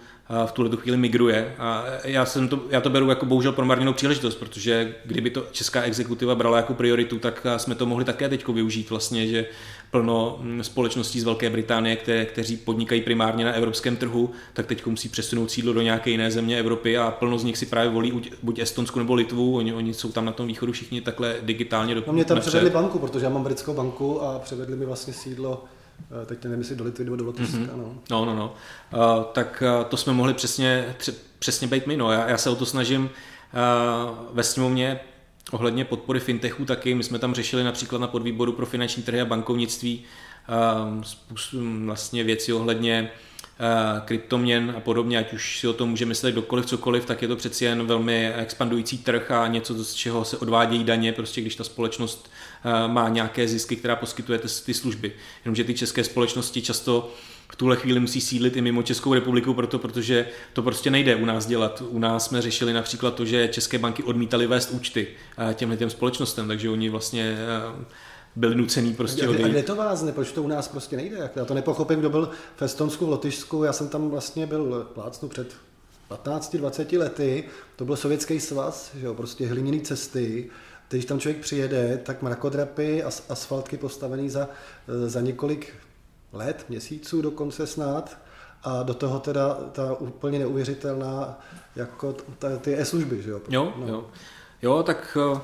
v tuhle chvíli migruje a já, jsem to, já to beru jako bohužel promarněnou příležitost, protože kdyby to česká exekutiva brala jako prioritu, tak jsme to mohli také teď využít vlastně, že plno mm, společností z Velké Británie, které, kteří podnikají primárně na evropském trhu, tak teď musí přesunout sídlo do nějaké jiné země Evropy a plno z nich si právě volí buď Estonsku nebo Litvu, oni, oni jsou tam na tom východu všichni takhle digitálně do No mě tam napřed. převedli banku, protože já mám britskou banku a převedli mi vlastně sídlo teď nevím, jestli do Litvy nebo do Lotyšska. Mm-hmm. No, no, no. no. Uh, tak uh, to jsme mohli přesně, přesně být my. No. Já, já se o to snažím uh, ve sněmovně ohledně podpory fintechů taky. My jsme tam řešili například na podvýboru pro finanční trhy a bankovnictví uh, vlastně věci ohledně uh, kryptoměn a podobně, ať už si o tom může myslet kdokoliv, cokoliv, tak je to přeci jen velmi expandující trh a něco, z čeho se odvádějí daně, prostě když ta společnost Eh, má nějaké zisky, která poskytuje ty služby. Jenomže ty české společnosti často v tuhle chvíli musí sídlit i mimo Českou republiku, proto, protože to prostě nejde u nás dělat. U nás jsme řešili například to, že české banky odmítaly vést účty eh, těmhle těm společnostem, takže oni vlastně eh, byli nucený prostě odejít. A kde to vázne? Proč to u nás prostě nejde? Já to nepochopím, kdo byl v Estonsku, v Lotyšsku, já jsem tam vlastně byl plácnu před 15-20 lety, to byl sovětský svaz, že jo, prostě hliněný cesty, když tam člověk přijede, tak mrakodrapy a asfaltky postavený za, eh, za několik let, měsíců dokonce snad, a do toho teda ta úplně neuvěřitelná, jako ta, ty e-služby, že jo? Jo, no. jo. Jo, tak eh,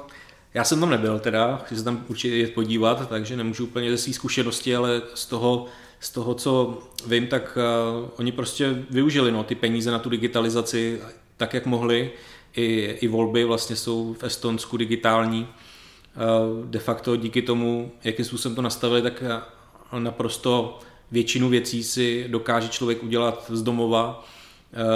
já jsem tam nebyl teda, chci se tam určitě jet podívat, takže nemůžu úplně ze své zkušenosti, ale z toho, z toho, co vím, tak uh, oni prostě využili no, ty peníze na tu digitalizaci tak, jak mohli i, i volby vlastně jsou v Estonsku digitální. Eh, de facto díky tomu, jakým způsobem to nastavili, tak naprosto většinu věcí si dokáže člověk udělat z domova, eh,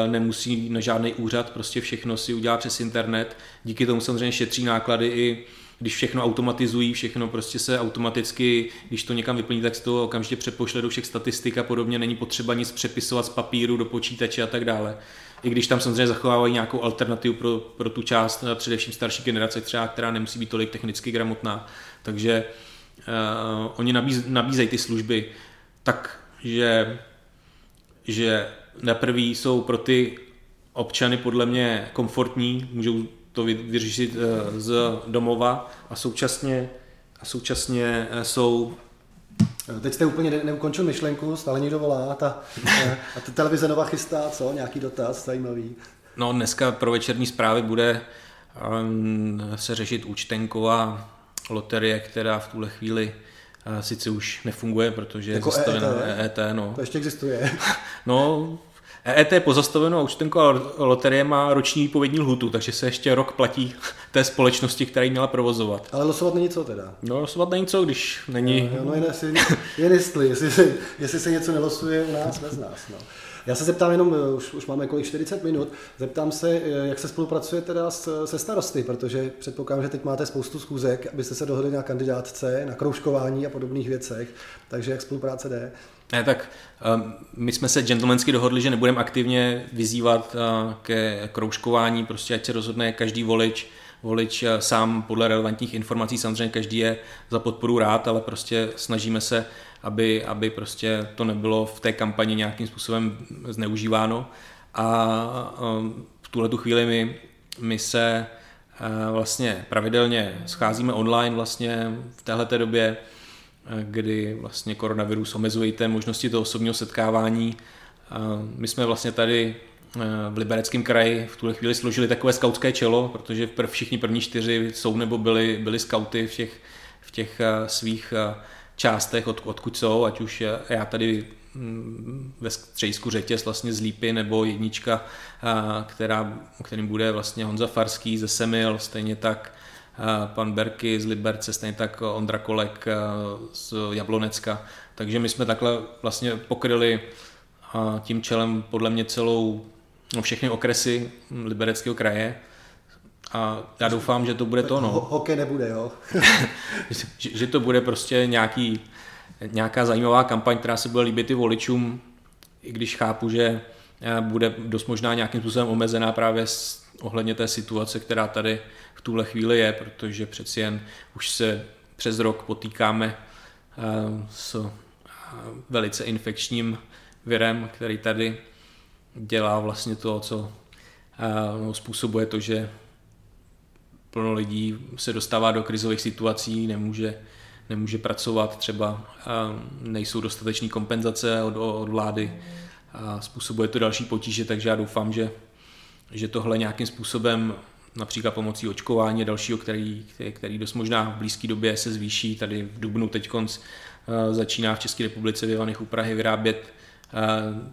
nemusí na žádný úřad, prostě všechno si udělá přes internet. Díky tomu samozřejmě šetří náklady i když všechno automatizují, všechno prostě se automaticky, když to někam vyplní, tak se to okamžitě přepošle do všech statistik a podobně, není potřeba nic přepisovat z papíru do počítače a tak dále i když tam samozřejmě zachovávají nějakou alternativu pro, pro tu část, především starší generace, třeba, která nemusí být tolik technicky gramotná. Takže uh, oni nabíz, nabízejí ty služby tak, že, že na prvý jsou pro ty občany podle mě komfortní, můžou to vyřešit uh, z domova a současně, a současně jsou Teď jste úplně ne- neukončil myšlenku, stále někdo volá ta, a ta televize Nova chystá, co? Nějaký dotaz zajímavý. No dneska pro večerní zprávy bude um, se řešit účtenková loterie, která v tuhle chvíli uh, sice už nefunguje, protože jako je zastavena EET, EET. No. To ještě existuje. no, EET je pozastaveno a účtenková loterie má roční výpovědní lhutu, takže se ještě rok platí té společnosti, která ji měla provozovat. Ale losovat není co teda? No losovat není co, když není... No, no jen, jestli, jen jestli, jestli, se, jestli se něco nelosuje u nás, bez nás. No. Já se zeptám jenom, už, už máme kolik 40 minut, zeptám se, jak se spolupracuje teda s, se starosty, protože předpokládám, že teď máte spoustu schůzek, abyste se dohodli na kandidátce, na kroužkování a podobných věcech, takže jak spolupráce jde? Ne, tak um, my jsme se gentlemansky dohodli, že nebudeme aktivně vyzývat uh, ke kroužkování, prostě ať se rozhodne každý volič, volič uh, sám podle relevantních informací, samozřejmě každý je za podporu rád, ale prostě snažíme se, aby, aby prostě to nebylo v té kampani nějakým způsobem zneužíváno. A um, v tuhle tu chvíli my, my se uh, vlastně pravidelně scházíme online vlastně v této době, kdy vlastně koronavirus omezuje té možnosti toho osobního setkávání. My jsme vlastně tady v Libereckém kraji v tuhle chvíli složili takové skautské čelo, protože všichni první čtyři jsou nebo byli, byli skauty v těch, v těch svých částech, od, odkud jsou, ať už já tady mm, ve střejsku řetěz vlastně z Lípy nebo jednička, která, kterým bude vlastně Honza Farský ze Semil, stejně tak pan Berky z Liberce, stejně tak Ondra Kolek z Jablonecka. Takže my jsme takhle vlastně pokryli tím čelem podle mě celou, no všechny okresy Libereckého kraje. A já doufám, že to bude to, no. Hokej nebude, jo? že, že to bude prostě nějaký, nějaká zajímavá kampaň, která se bude líbit i voličům, i když chápu, že bude dost možná nějakým způsobem omezená právě ohledně té situace, která tady v tuhle chvíli je, protože přeci jen už se přes rok potýkáme eh, s eh, velice infekčním virem, který tady dělá vlastně to, co eh, no, způsobuje to, že plno lidí se dostává do krizových situací, nemůže, nemůže pracovat, třeba nejsou dostateční kompenzace od, od vlády a způsobuje to další potíže, takže já doufám, že, že tohle nějakým způsobem například pomocí očkování dalšího, který, který, který dost možná v blízké době se zvýší. Tady v Dubnu teď konc eh, začíná v České republice v Ivanech u Prahy vyrábět eh,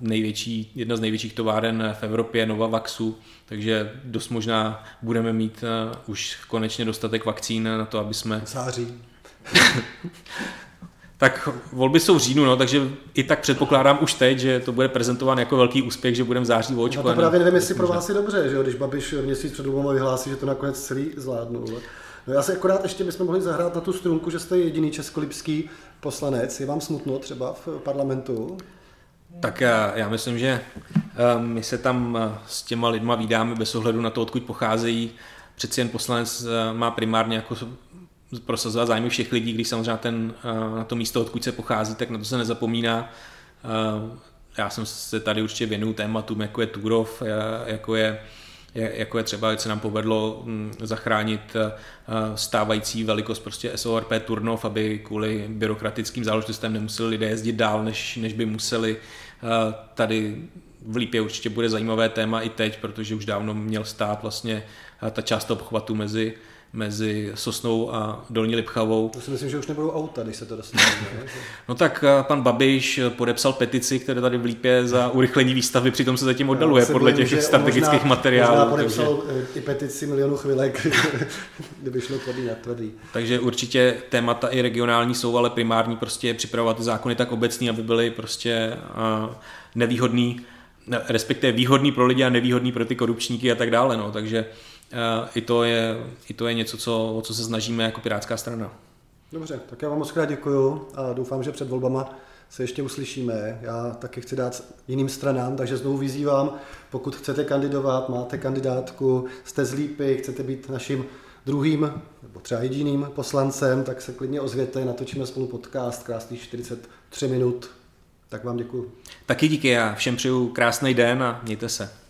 největší, jedna z největších továren v Evropě, Novavaxu, takže dost možná budeme mít eh, už konečně dostatek vakcín na to, aby jsme... Září. Tak volby jsou v říjnu, no, takže i tak předpokládám už teď, že to bude prezentován jako velký úspěch, že budeme v září očkovat. No to právě nevím, jestli pro vás je dobře, že jo, když Babiš měsíc před volbou vyhlásí, že to nakonec celý zvládnou. No já se akorát ještě bychom mohli zahrát na tu strunku, že jste jediný českolipský poslanec. Je vám smutno třeba v parlamentu? Tak já myslím, že my se tam s těma lidma vydáme bez ohledu na to, odkud pocházejí. Přeci jen poslanec má primárně jako prosazovat zájmy všech lidí, když samozřejmě ten, na to místo, odkud se pochází, tak na to se nezapomíná. Já jsem se tady určitě věnuju tématům, jako je Turov, jako je jako je třeba, se nám povedlo hm, zachránit stávající velikost prostě SORP Turnov, aby kvůli byrokratickým záležitostem nemuseli lidé jezdit dál, než, než by museli. Tady v Lípě určitě bude zajímavé téma i teď, protože už dávno měl stát vlastně ta část obchvatu mezi mezi Sosnou a Dolní Lipchavou. To si myslím, že už nebudou auta, když se to dostane. no tak eh, pan Babiš podepsal petici, které tady v Lípě za urychlení výstavy, přitom se zatím oddaluje no, podle těch strategických možná, materiálů. Možná podepsal takže... i petici milionu chvilek, kdyby šlo tvrdý na tvrdý. Takže určitě témata i regionální jsou, ale primární prostě připravovat ty zákony tak obecný, aby byly prostě nevýhodný, respektive výhodný pro lidi a nevýhodný pro ty korupčníky a tak dále. No. Takže i to je, i to je něco, co, o co se snažíme jako Pirátská strana. Dobře, tak já vám moc krát děkuju a doufám, že před volbama se ještě uslyšíme. Já taky chci dát jiným stranám, takže znovu vyzývám, pokud chcete kandidovat, máte kandidátku, jste z Lípy, chcete být naším druhým nebo třeba jediným poslancem, tak se klidně ozvěte, natočíme spolu podcast, krásných 43 minut. Tak vám děkuji. Taky díky, já všem přeju krásný den a mějte se.